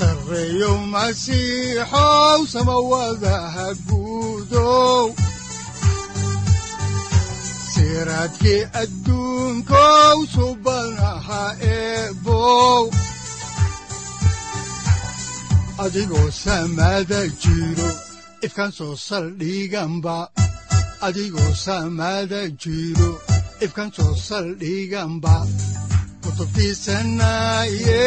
sareyow masiixow samawadaha guudow siraadkii soo saldhiganba adigoo samaada jiro ifkan soo saldhiganba kutubtiisanaye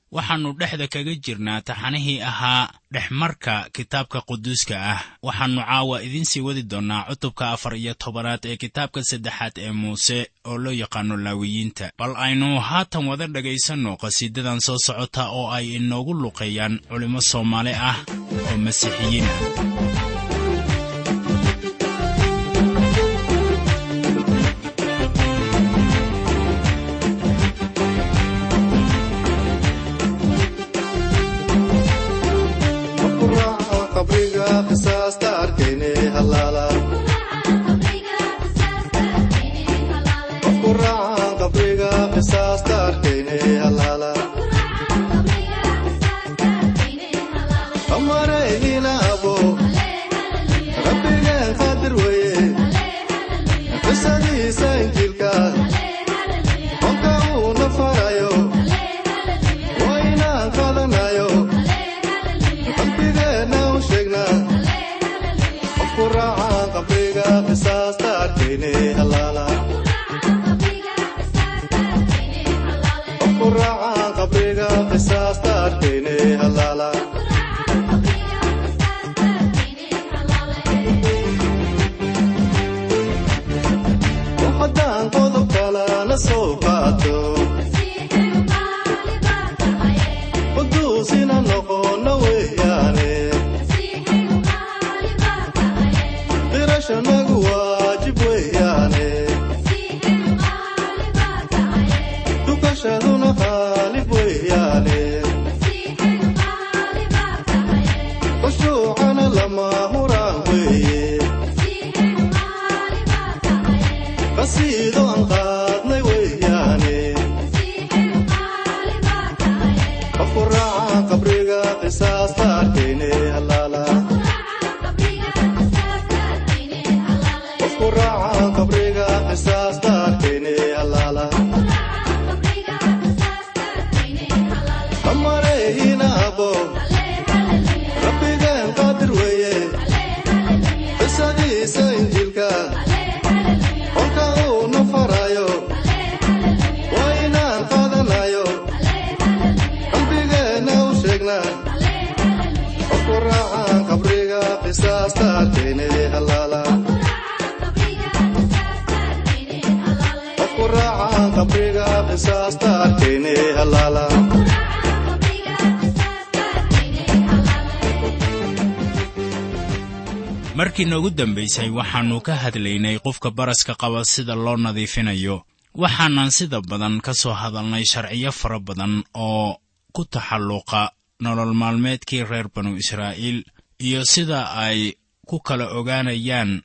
waxaannu dhexda kaga jirnaa taxanihii ahaa dhexmarka kitaabka quduuska ah. Waxaannu caawa idiin sii wadi doonnaa cutubka afar iyo tobanaad ee kitaabka saddexaad ee muuse oo loo yaqaano laawiyiinta bal aynu haatan wada dhegaysanno qhasiidadan soo socota oo ay inoogu luqeeyaan culimmo soomaali ah oo masiixiyiin ah qisaasta markii noogu dambaysay waxaannu ka hadlaynay qofka baraska qaba sida loo nadiifinayo. Waxaanan sida badan ka soo hadalnay sharciyo fara badan oo ku taxalluqa nolol maalmeedkii reer banu israa'iil iyo sida ay ku kala ogaanayaan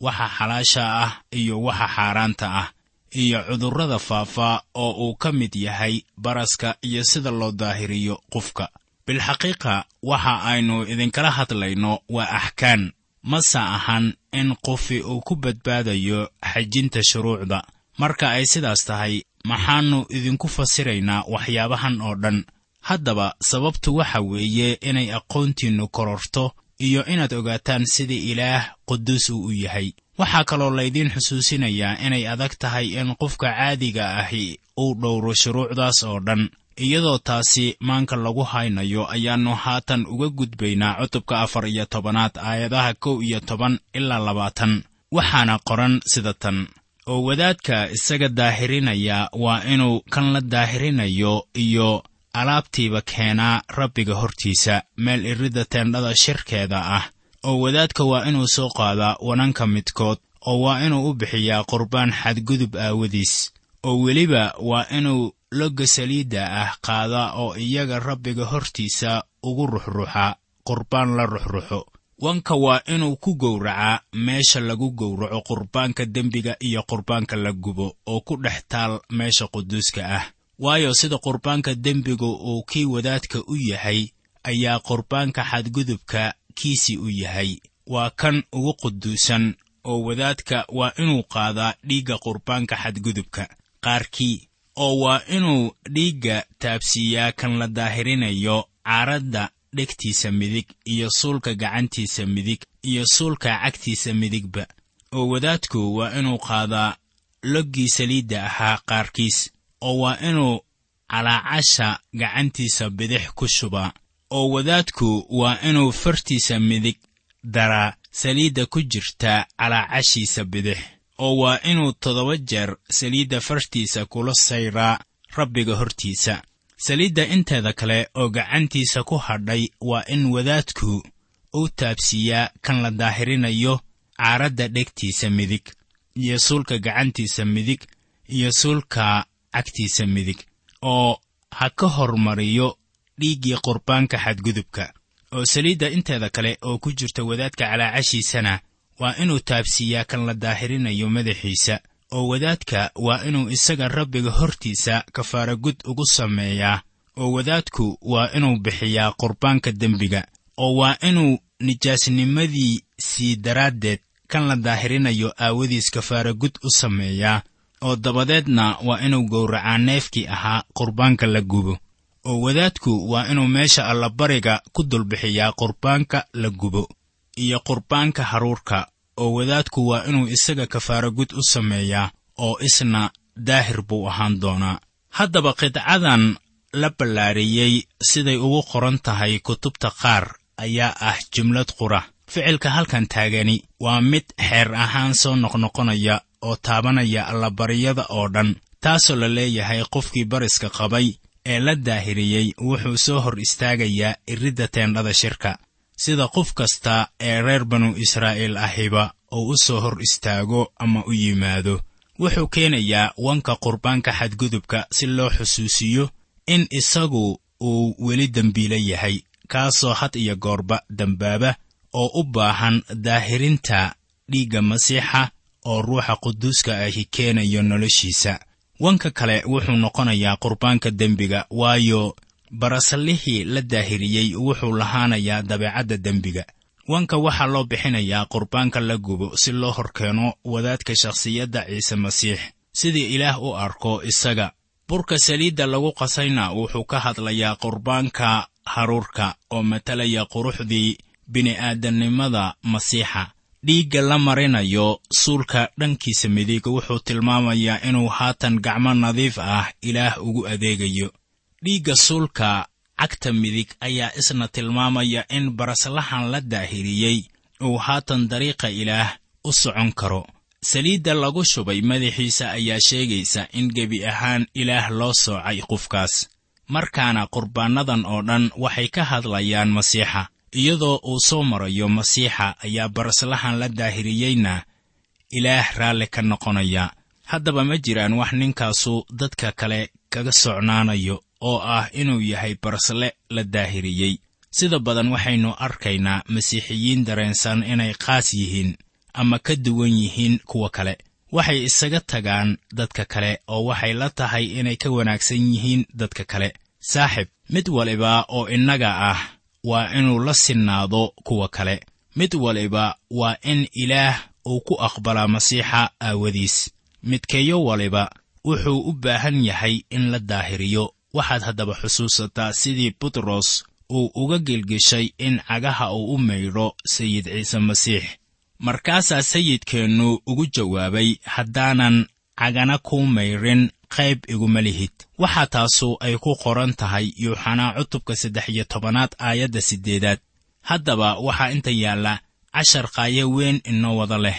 waxa xalaasha ah iyo waxa xaaraanta ah iyo cudurrada faafa oo uu ka mid yahay baraska iyo sida loo daahiriyo qofka. Bilxaqiiqa waxa aynu idinkala hadlayno waa axkaan mase ahan in qofi uu ku badbaadayo xajinta shuruucda. Marka ay sidaas tahay maxaannu idinku fasiraynaa waxyaabahan oo dhan. Haddaba sababtu waxa weeye inay aqoontiinnu kororto iyo inaad ogaataan sida ilaah quduus uu u yahay. Waxaa kaloo laydiin xusuusinayaa inay adag tahay in qofka caadiga ahi uu dhowro shuruucdaas oo dhan iyadoo taasi maanka lagu haynayo ayaannu haatan uga gudbaynaa cutubka afar iyo tobanaad aayadaha kow iyo toban ilaa labaatan. Waxaana qoran sida tan. Oo wadaadka isaga daahirinaya waa inuu kan la daahirinayo iyo alaabtiiba keenaa rabbiga hortiisa meel iridda teendhada shirkeeda ah. Oo wadaadka waa inuu soo qaadaa wananka midkood oo waa inuu u bixiyaa qurbaan xadgudub aawadiis. Oo weliba waa inuu logga saliidda ah qaada oo iyaga rabbiga hortiisa ugu ruxruxa qurbaan la ruxruxo. Wanka waa inuu ku gowracaa meesha lagu gowraco qurbaanka dembiga iyo qurbaanka la gubo oo ku dhex taal meesha quduuska ah. Waayo sida qurbaanka dembiga uu kii wadaadka u yahay ayaa qurbaanka xadgudubka kiisii u yahay. Waa kan ugu quduusan oo wadaadka waa inuu qaadaa dhiigga qurbaanka xadgudubka. Qaarkii oo waa inuu dhiigga taabsiiyaa kan la daahirinayo caaradda dhegtiisa midig iyo suulka gacantiisa midig iyo suulka cagtiisa midigba. Oo wadaadku waa inuu qaadaa loggii saliidda ahaa qaarkiis oo waa inuu calaacasha gacantiisa bidix ku shubaa. Oo wadaadku waa inuu fartiisa midig daraa saliidda ku jirta calaacashiisa bidix oo waa inuu toddoba jeer saliidda fartiisa kula sayraa rabbiga hortiisa. Saliidda inteeda kale oo gacantiisa ku hadhay waa in wadaadku uu taabsiiyaa kan la daahirinayo caaradda dhegtiisa midig iyo suulka gacantiisa midig iyo suulka cagtiisa midig oo ha ka hormariyo dhiiggii qurbaanka xadgudubka. Oo saliidda inteeda kale oo ku jirta wadaadka calaacashiisana waa inuu taabsiiyaa kan la daahirinayo madaxiisa oo wadaadka waa inuu isaga rabbiga hortiisa kafaaragud ugu sameeyaa oo wadaadku waa inuu bixiyaa qurbaanka dembiga oo waa inuu nijaasnimadiisii daraaddeed kan la daahirinayo aawadiis kafaaragud u sameeyaa oo dabadeedna waa inuu gowracaa neefkii ahaa qurbaanka la gubo oo wadaadku waa inuu meesha allabariga ku dulbixiyaa qurbaanka la gubo iyo qurbaanka haruurka oo wadaadku waa inuu isaga kafaaragud u sameeyaa oo isna daahir buu ahaan doonaa. Haddaba qidcadan la ballaariyey siday ugu qoran tahay kutubta qaar ayaa ah jumlad qura ficilka halkan taagani waa mid xeer ahaan soo noqnoqonaya oo taabanaya allabaryada oo dhan taasoo la leeyahay qofkii bariska qabay ee la daahiriyey wuxuu soo hor istaagayaa iridda teendhada shirka sida qof kasta ee reer banu israa'iil ahiba uu u soo hor istaago ama u yimaado wuxuu keenayaa wanka qurbaanka xadgudubka si loo xusuusiyo in isagu uu weli dembiilo yahay kaasoo had iyo goorba dembaaba oo u baahan daahirinta dhiigga masiixa oo ruuxa quduuska ahi keenayo noloshiisa. Wanka kale wuxuu noqonayaa qurbaanka dembiga waayo barasallihii la daahiriyey wuxuu lahaanayaa dabeecadda dembiga. Wanka waxaa loo bixinayaa qurbaanka la gubo si loo hor keeno wadaadka shakhsiyadda ciise masiix. Sidii ilaah u arko isaga burka saliidda lagu qasayna wuxuu ka hadlayaa qurbaanka haruurka oo matalaya quruxdii bini'aadannimada masiixa. Dhiigga la marinayo suulka dhankiisa midig wuxuu tilmaamayaa inuu haatan gacmo nadiif ah ilaah ugu adeegayo dhiigga suulka cagta midig ayaa isna tilmaamaya in baraslahan la daahiriyey uu haatan dariiqa ilaah u socon karo. Saliidda lagu shubay madaxiisa ayaa sheegaysa in gebi ahaan ilaah loo soocay qofkaas markaana qurbaannadan oo dhan waxay ka hadlayaan masiixa. Iyadoo uu soo marayo masiixa ayaa baraslahan la daahiriyeyna ilaah raalli ka noqonaya. Haddaba ma jiraan wax ninkaasu dadka kale kaga socnaanayo oo ah inuu yahay barasle la daahiriyey. Sida badan waxaynu arkaynaa masiixiyiin dareensan inay qaas yihiin ama ka duwan yihiin kuwa kale. Waxay isaga tagaan dadka kale oo waxay la tahay inay ka wanaagsan yihiin dadka kale. Saaxib mid waliba oo innaga ah waa inuu la sinnaado kuwa kale. Mid waliba waa in ilaah uu ku aqbalaa masiixa aawadiis. Midkeeyo waliba wuxuu u baahan yahay in la daahiriyo waxaad haddaba xusuusataa sidii butros uu uga gelgeshay in cagaha uu u maydho sayid ciise masiix. Markaasaa sayidkeennu ugu jawaabay haddaanan cagana kuu mayrin qayb iguma lihid. Waxaa taasu ay ku qoran tahay yuuxanaa cutubka saddex iyo tobanaad aayadda siddeedaad. Haddaba waxaa inta yaalla cashar qaayo weyn inoo wada leh.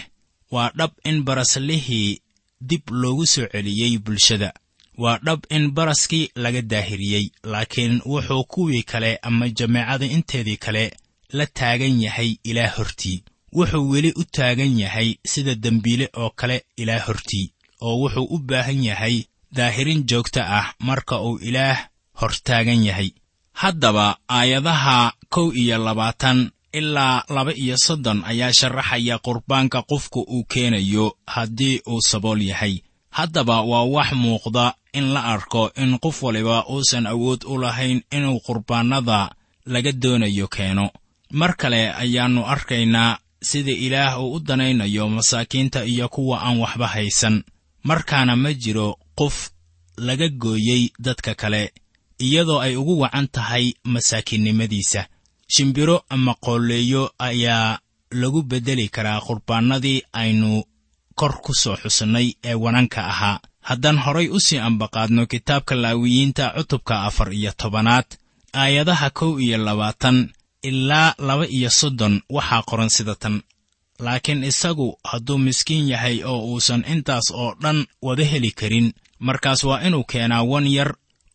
Waa dhab in baraslihii dib loogu soo celiyey bulshada waa dhab in baraskii laga daahiriyey laakiin wuxuu kuwii kale ama jameecada inteedii kale la taagan yahay ilaah hortii. Wuxuu weli u taagan yahay sida dembiile oo kale ilaah hortii oo wuxuu u baahan yahay daahirin joogto ah marka uu ilaah hortaagan yahay. Haddaba aayadaha kow iyo labaatan ilaa laba iyo soddon ayaa sharaxaya qurbaanka qofku uu keenayo haddii uu sabool yahay haddaba waa wax muuqda in la arko in qof waliba uusan awood u lahayn inuu qurbaannada laga doonayo keeno. Mar kale ayaannu arkaynaa sida ilaah uu u danaynayo masaakiinta iyo kuwa aan waxba haysan. Markaana ma jiro qof laga gooyey dadka kale iyadoo ay ugu wacan tahay masaakiinnimadiisa. Shimbiro ama qoolleeyo ayaa lagu beddeli karaa qurbaannadii aynu kor ku soo xusnay ee wananka ahaa. Haddaan horay u sii ambaqaadno kitaabka laawiyiinta cutubka afar iyo tobanaad aayadaha kow iyo labaatan ilaa laba iyo soddon waxaa qoran sida tan. Laakiin isagu hadduu miskiin yahay oo uusan intaas oo dhan wada heli karin markaas waa inuu keenaa wan yar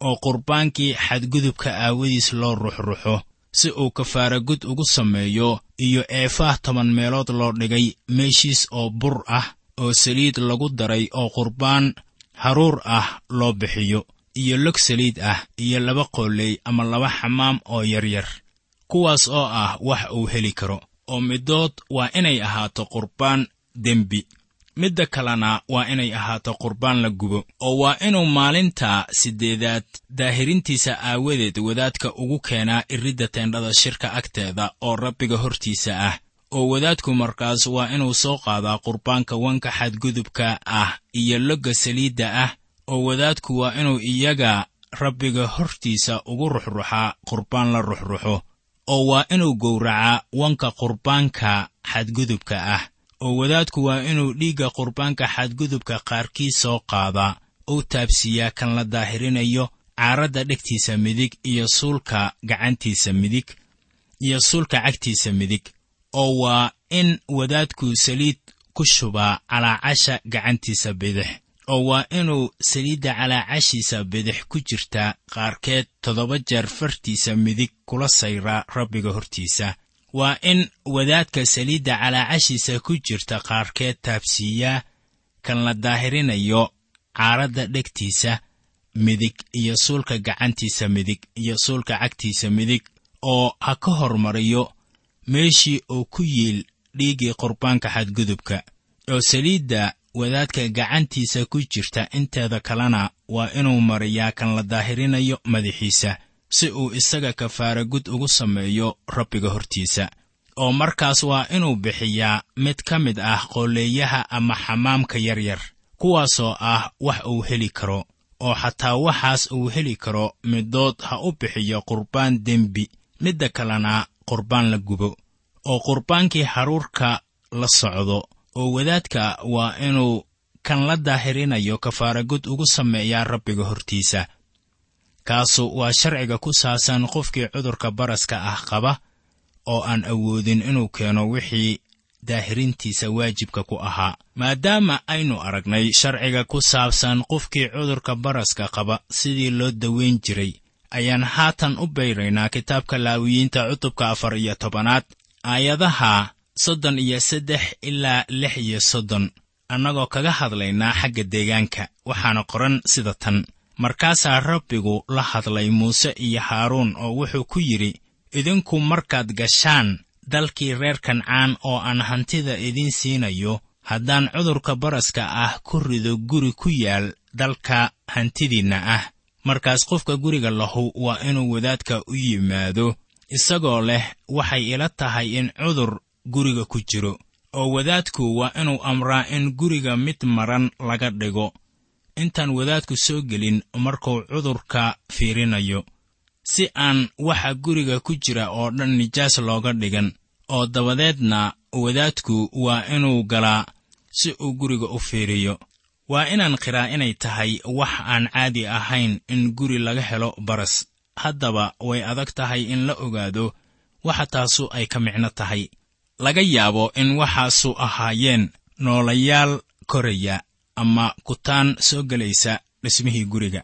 oo qurbaankii xadgudubka aawadiis loo ruxruxo si uu kafaara gud ugu sameeyo iyo eefaah toban meelood loo dhigay meeshiis oo bur ah oo saliid lagu daray oo qurbaan haruur ah loo bixiyo iyo log saliid ah iyo laba qoolleey ama laba xamaam oo yaryar kuwaas oo ah wax uu heli karo. Oo middood waa inay ahaato qurbaan dembi. Midda kalena waa inay ahaato qurbaan la gubo oo waa inuu maalinta siddeedaad daahirintiisa aawadeed wadaadka ugu keenaa iridda teendhada shirka agteeda oo rabbiga hortiisa ah oo wadaadku markaas waa inuu soo qaadaa qurbaanka wanka xadgudubka ah iyo logga saliidda ah oo wadaadku waa inuu iyaga rabbiga hortiisa ugu ruxruxaa qurbaan la ruxruxo oo waa inuu gowracaa wanka qurbaanka xadgudubka ah oo wadaadku waa inuu dhiigga qurbaanka xadgudubka qaarkii soo qaadaa uu taabsiiyaa kan la daahirinayo caaradda dhegtiisa midig iyo suulka gacantiisa midig iyo suulka cagtiisa midig oo waa in wadaadku saliid ku shubaa calaacasha gacantiisa bidix oo waa inuu saliidda calaacashiisa bidix ku jirtaa qaarkeed toddoba jeer fartiisa midig kula sayraa rabbiga hortiisa. Waa in wadaadka saliidda calaacashiisa ku jirta qaarkeed taabsiiyaa kan la daahirinayo caaradda dhegtiisa midig iyo suulka gacantiisa midig iyo suulka cagtiisa midig oo ha ka hormariyo meeshii uu ku yiil dhiiggii qurbaanka xadgudubka oo saliidda wadaadka gacantiisa ku jirta inteeda kalena waa inuu mariyaa kan la daahirinayo madaxiisa si uu isaga kafaara gud ugu sameeyo rabbiga hortiisa. Oo markaas waa inuu bixiyaa mid ka mid ah qoolleeyaha ama xamaamka yaryar kuwaasoo ah wax uu heli karo oo xataa waxaas uu heli karo middood ha u bixiyo qurbaan dembi midda kalena qurbaan la gubo oo qurbaankii haruurka la socdo oo wadaadka waa inuu kan la daahirinayo kafaaragud ugu sameeyaa rabbiga hortiisa. Kaasu waa sharciga ku saabsan qofkii cudurka baraska ah qaba oo aan awoodin inuu keeno wixii daahirintiisa waajibka ku ahaa. Maadaama aynu aragnay sharciga ku saabsan qofkii cudurka baraska qaba sidii loo daweyn jiray ayaan haatan u bayraynaa kitaabka laawiyiinta cutubka afar iyo tobanaad aayadaha soddon iyo saddex ilaa lix iyo soddon. Annagoo kaga hadlaynaa xagga deegaanka waxaana qoran sida tan. Markaasaa rabbigu la hadlay muuse iyo haaruun oo wuxuu ku yidhi idinku markaad gashaan dalkii reer kancaan oo aan hantida idiin siinayo haddaan cudurka baraska ah ku rido guri ku yaal dalka hantidiinna ah markaas qofka guriga lahu waa inuu wadaadka u yimaado. Isagoo leh waxay ila tahay in cudur guriga ku jiro oo wadaadku waa inuu amraa in guriga mid maran laga dhigo. Intaan wadaadku soo gelin markuu cudurka fiirinayo. Si aan waxa guriga ku jira oo dhan nijaas looga dhigan oo dabadeedna wadaadku waa inuu galaa si uu guriga u fiiriyo waa inaan qiraa inay tahay wax aan caadi ahayn in guri laga helo baras. Haddaba way adag tahay in la ogaado waxa taasu ay ka micno tahay. Laga yaabo in waxaasu ahaayeen noolayaal koraya ama kutaan soo gelaysa dhismihii guriga.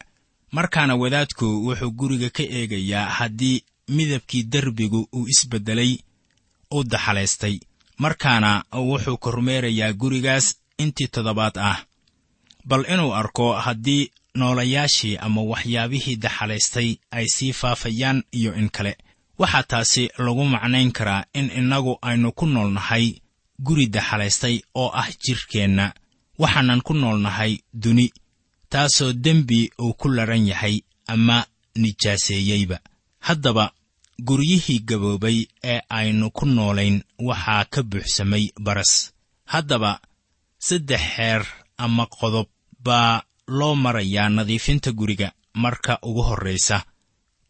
Markaana wadaadku wuxuu guriga ka eegayaa haddii midabkii derbigu uu isbeddelay u daxalaystay markaana wuxuu kormeerayaa gurigaas intii toddobaad ah bal inuu arko haddii noolayaashii ama waxyaabihii daxalaystay ay sii faafayaan iyo in kale. Waxaa taasi lagu macnayn karaa in innagu aynu ku nool nahay guri daxalaystay oo ah jidhkeenna waxaanan ku nool nahay duni taasoo dembi uu ku laran yahay ama nijaaseeyeyba. Haddaba guryihii gaboobay ee aynu ku noolayn waxaa ka buuxsamay baras. Haddaba saddex xeer ama qodob baa loo marayaa nadiifinta guriga marka ugu horraysa.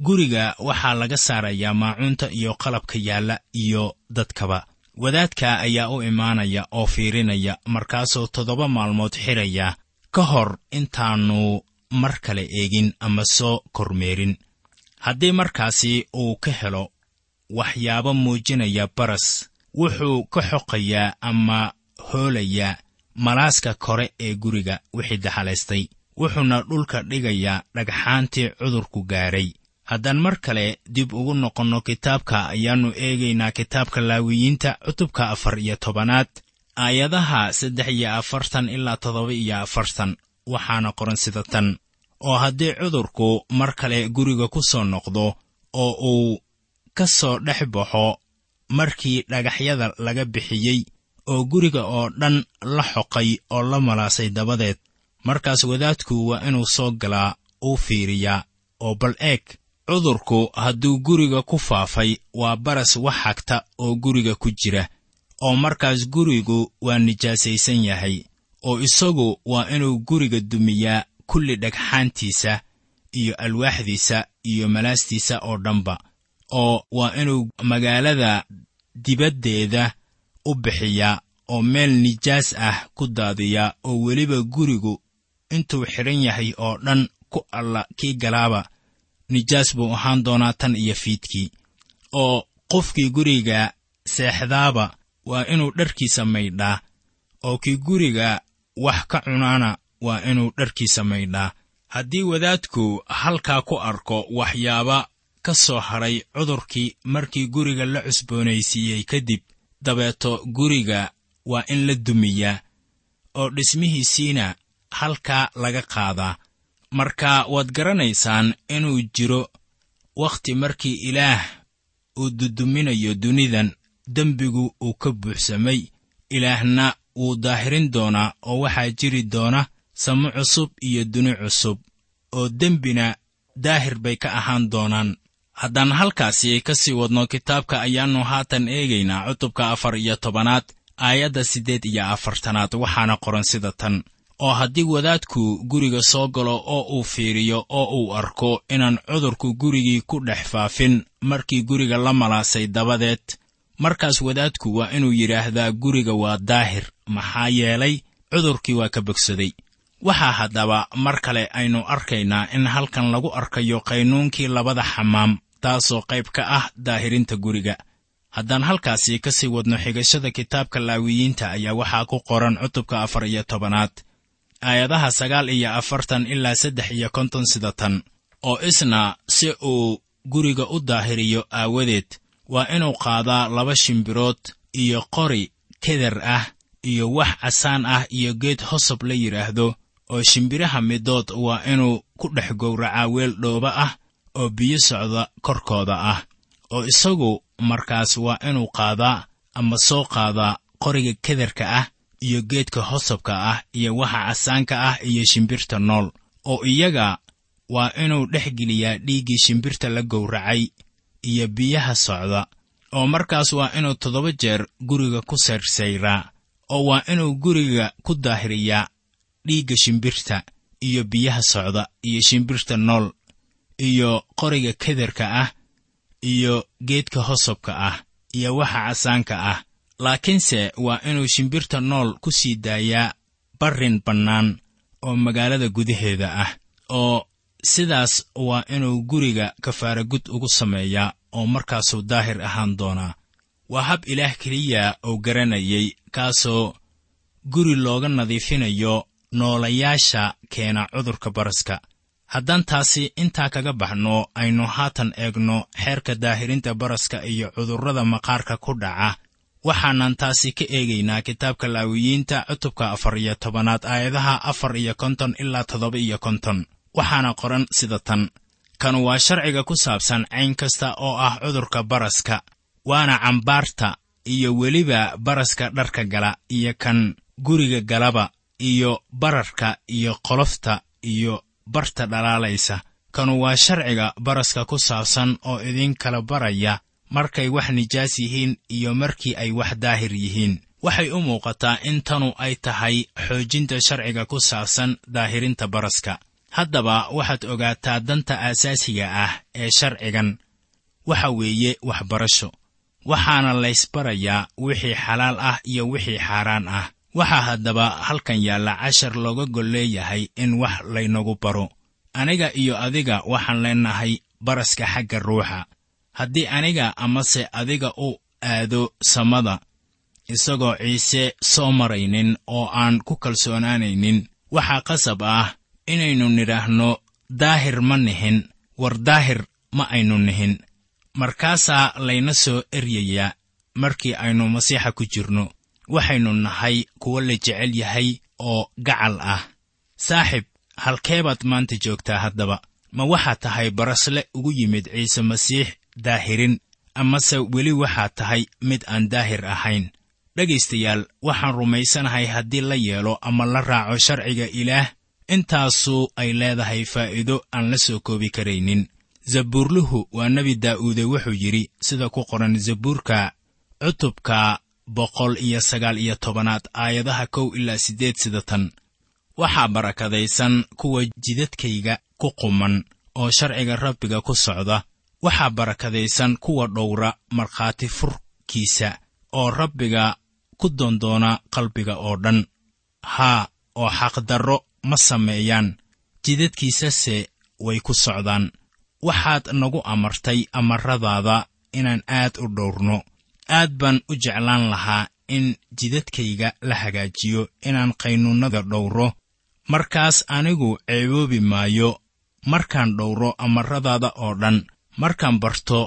Guriga waxaa laga saarayaa maacuunta iyo qalabka yaalla iyo dadkaba. Wadaadka ayaa u imaanaya oo fiirinaya markaasuu toddoba maalmood xidhaya ka hor intaannu mar kale eegin ama soo kormeerin. Haddii markaasi uu ka helo waxyaabo muujinaya baras wuxuu ka xoqayaa ama hoolayaa malaaska kore ee guriga wixii daxalaystay wuxuuna dhulka dhigayaa dhagxaantii cudurku gaadhay haddaan mar kale dib ugu noqonno kitaabka ayaannu eegaynaa kitaabka laawiyiinta cutubka afar iyo tobanaad aayadaha saddex iyo afartan ilaa toddoba iyo afartan. Waxaana qoran sida tan. Oo haddii cudurku mar kale guriga ku soo noqdo oo uu ka soo dhex baxo markii dhagaxyada laga bixiyey oo guriga oo dhan la xoqay oo la malaasay dabadeed. Markaas wadaadku waa inuu soo galaa uu fiiriyaa oo bal eeg cudurku hadduu guriga ku faafay waa baras wax hagta oo guriga ku jira oo markaas gurigu waa nijaasaysan yahay oo isagu waa inuu guriga dumiyaa kulli dhagxaantiisa iyo alwaaxdiisa iyo malaastiisa oo dhanba oo waa inuu magaalada dibaddeeda u bixiyaa oo meel nijaas ah ku daadiyaa oo weliba gurigu intuu xidhan yahay oo dhan ku alla kii galaaba. Nijaas buu ahaan doonaa tan iyo fiidkii. Oo qofkii guriga seexdaaba waa inuu dharkiisa maydhaa. Oo kii guriga wax ka cunaana waa inuu dharkiisa maydhaa. Haddii wadaadku halkaa ku arko waxyaaba ka soo hadhay cudurkii markii guriga la cusboonaysiiyey kadib dabeeto guriga waa in la dumiyaa oo dhismihiisiina halkaa laga qaadaa marka waad garanaysaan inuu jiro wakhti markii ilaah uu duduminayo dunidan dembigu uu ka buuxsamay. Ilaahna wuu daahirin doonaa oo waxaa jiri doona samo cusub iyo duni cusub oo dembina daahir bay ka ahaan doonaan haddaan halkaasi ka sii wadno kitaabka ayaannu haatan eegaynaa cutubka afar iyo tobanaad aayadda siddeed iyo afartanaad. Waxaana qoran sida tan. Oo haddii wadaadku guriga soo galo oo uu fiiriyo oo uu arko inaan cudurku gurigii ku dhex faafin markii guriga la malaasay dabadeed markaas wadaadku waa inuu yidhaahdaa guriga waa daahir maxaa yeelay cudurkii waa ka bogsaday waxaa haddaba mar kale aynu arkaynaa in halkan lagu arkayo qaynuunkii labada xamaam taasoo qayb ka ah daahirinta guriga. Haddaan halkaasi ka sii wadno xigashada kitaabka laawiyiinta ayaa waxaa ku qoran cutubka afar iyo tobanaad aayadaha sagaal iyo afartan ilaa saddex iyo konton sida tan oo isna si uu guriga u daahiriyo aawadeed waa inuu qaadaa laba shimbirood iyo qori keder ah iyo wax casaan ah iyo geed hosob la yidhaahdo oo shimbiraha midood waa inuu ku dhex gowracaa weel dhooba ah oo biyo socda korkooda ah oo isagu markaas waa inuu qaadaa ama soo qaadaa qoriga kederka ah iyo geedka hosobka ah iyo waxa casaanka ah iyo shimbirta nool oo iyaga waa inuu dhex geliyaa dhiiggii shimbirta la gowracay iyo biyaha socda oo markaas waa inuu toddoba jeer guriga ku sayrsayraa oo waa inuu guriga ku daahiriyaa dhiigga shimbirta iyo biyaha socda iyo shimbirta nool iyo qoriga kederka ah iyo geedka hosobka ah iyo waxa casaanka ah. Laakiinse waa inuu shimbirta nool ku sii daayaa barrin bannaan oo magaalada gudaheeda ah oo sidaas waa inuu guriga kafaaragud ugu sameeyaa oo markaasuu daahir ahaan doonaa. Waa hab ilaah keliya oo garanayay kaasoo guri looga nadiifinayo noolayaasha keena cudurka baraska haddaan taasi intaa kaga baxno aynu haatan eegno xeerka daahirinta baraska iyo cudurrada maqaarka ku dhaca. Waxaanan taasi ka eegaynaa kitaabka laawiyiinta cutubka afar iyo tobanaad aayadaha afar iyo konton ilaa toddoba iyo konton. Waxaana qoran sida tan. Kan waa sharciga ku saabsan cayn kasta oo ah cudurka baraska waana cambaarta iyo weliba baraska dharka gala iyo kan guriga galaba iyo bararka iyo qolofta iyo barta dhalaalaysa. Kanu waa sharciga baraska ku saabsan oo idin kala baraya markay wax nijaas yihiin iyo markii ay wax daahir yihiin. Waxay u muuqataa in tanu ay tahay xoojinta sharciga ku saabsan daahirinta baraska. Haddaba waxaad ogaataa danta aasaasiga ah ee sharcigan. Waxa weeye waxbarasho. Waxaana laysbarayaa wixii xalaal ah iyo wixii xaaraan ah waxaa haddaba halkan yaalla cashar looga gol leeyahay in wax laynagu baro. Aniga iyo adiga waxaan leenahay baraska xagga ruuxa. Haddii aniga amase adiga u aado samada isagoo ciise soo maraynin oo aan ku kalsoonaanaynin waxaa qasab ah inaynu nidhaahno daahir ma nihin war daahir ma aynu nihin. Markaasaa layna soo eryayaa markii aynu masiixa ku jirno waxaynu nahay kuwo la jecel yahay oo gacal ah. Saaxib halkeebaad maanta joogtaa haddaba. Ma waxaad tahay barasle ugu yimid ciise masiix daahirin amase weli waxaad tahay mid aan daahir ahayn. Dhegaystayaal waxaan rumaysanahay haddii la yeelo ama la raaco sharciga ilaah intaasu ay leedahay faa'iido aan la soo koobi karaynin. Zabuurluhu waa nebi daa'uude wuxuu yidhi sida ku qoran zabuurka cutubka boqol iyo sagaal iyo tobanaad aayadaha kow ilaa siddeed sida tan. Waxaa barakadaysan kuwa jidadkayga ku quman oo sharciga rabbiga ku socda. Waxaa barakadaysan kuwa dhowra markhaati furkiisa oo rabbiga ku doondoona qalbiga oo dhan. Haa oo xaqdarro ma sameeyaan. Jidadkiisase way ku socdaan. Waxaad nagu amartay amaradaada inaan aad u dhowrno aad baan u jeclaan lahaa in jidadkayga la hagaajiyo inaan qaynuunnada dhowro. Markaas anigu ceeboobi maayo markaan dhowro amaradaada oo dhan markaan barto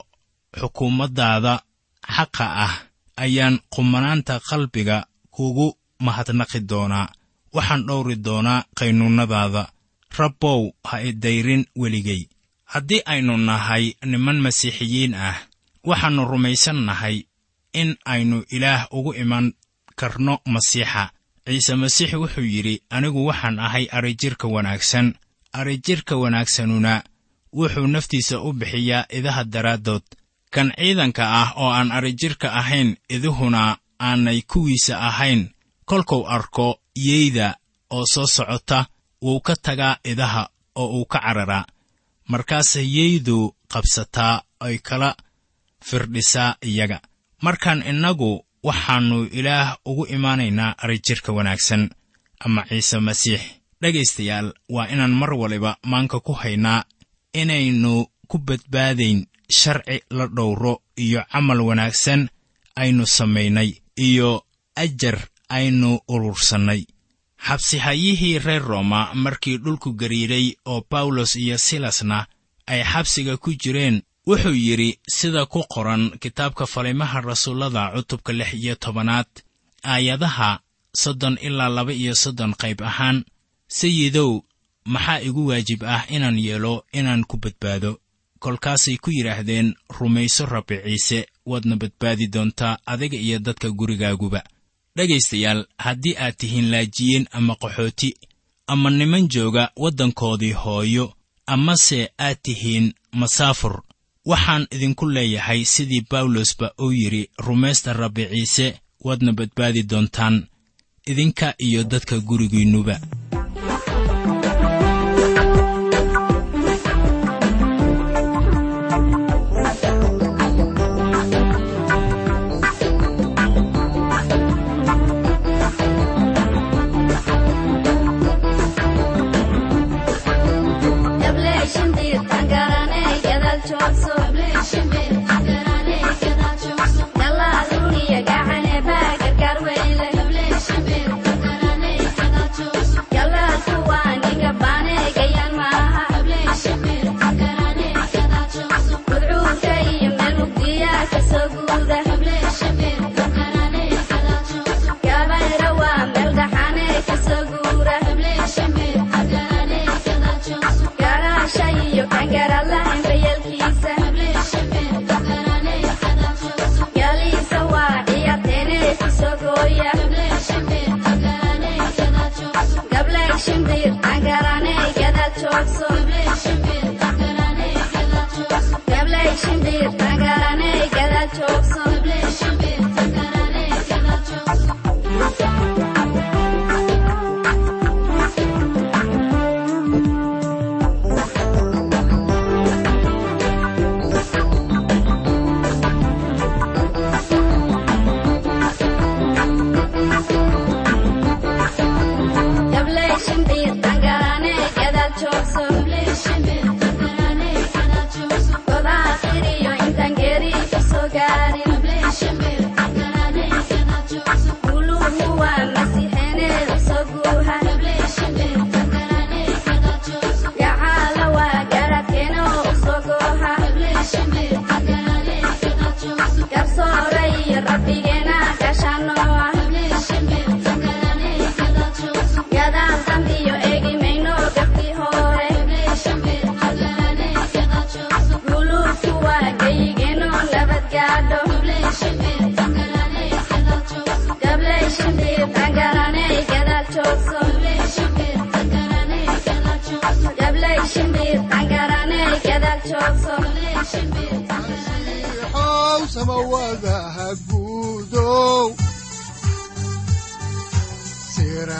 xukuumaddaada xaqa ah ayaan qumanaanta qalbiga kugu mahadnaqi doonaa. Waxaan dhowri doonaa qaynuunnadaada rabbow ha idayrin weligay haddii aynu nahay niman masiixiyiin ah waxaannu rumaysan nahay in aynu ilaah ugu iman karno masiixa. Ciise masiix wuxuu yidhi anigu waxaan ahay arijirka wanaagsan. Arijirka wanaagsanuna wuxuu naftiisa u bixiyaa idaha daraaddood. Kan ciidanka ah oo aan arijirka ahayn iduhuna aanay kuwiisa ahayn. Kolkuu arko yeyda oo soo socota wuu ka tagaa idaha oo uu ka cararaa markaase yeydu qabsataa ay kala firdhisaa iyaga markaan innagu waxaannu ilaah ugu imaanaynaa arijirka wanaagsan. Ama ciise masiix dhegaystayaal waa inaan mar waliba maanka ku haynaa inaynu ku badbaadayn sharci la dhowro iyo camal wanaagsan aynu samaynay iyo ajar aynu urursannay. Xabsihayihii reer rooma markii dhulku gariiray oo bawlos iyo silasna ay xabsiga ku jireen wuxuu yidhi sida ku qoran kitaabka falimaha rasuullada cutubka lix iyo tobanaad aayadaha soddon ilaa laba iyo soddon qayb ahaan sayidow maxaa igu waajib ah inaan yeelo inaan ku badbaado? Kolkaasay ku yidhaahdeen rumayso rabbi ciise waadna badbaadi doontaa adiga iyo dadka gurigaaguba. Dhegaystayaal haddii aad tihiin laajiyiin ama qaxooti ama niman jooga waddankoodii hooyo amase aad tihiin masaafur waxaan idinku leeyahay sidii bawlosba uu yidhi rumaysta rabbi ciise waadna badbaadi doontaan idinka iyo dadka gurigiinnuba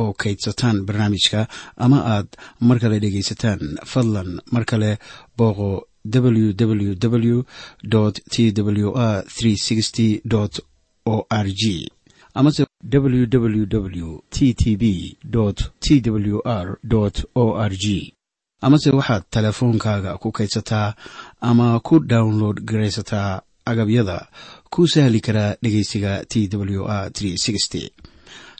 oo kaydsataan barnaamijka ama aad mar kale dhegaysataan fadlan mar kale booqo www t w r o r g amase www t t b t w r o r g amase waxaad teleefoonkaaga ku kaydsataa ama ku download garaysataa agabyada ku sahli karaa dhegeysiga t w r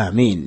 aamiin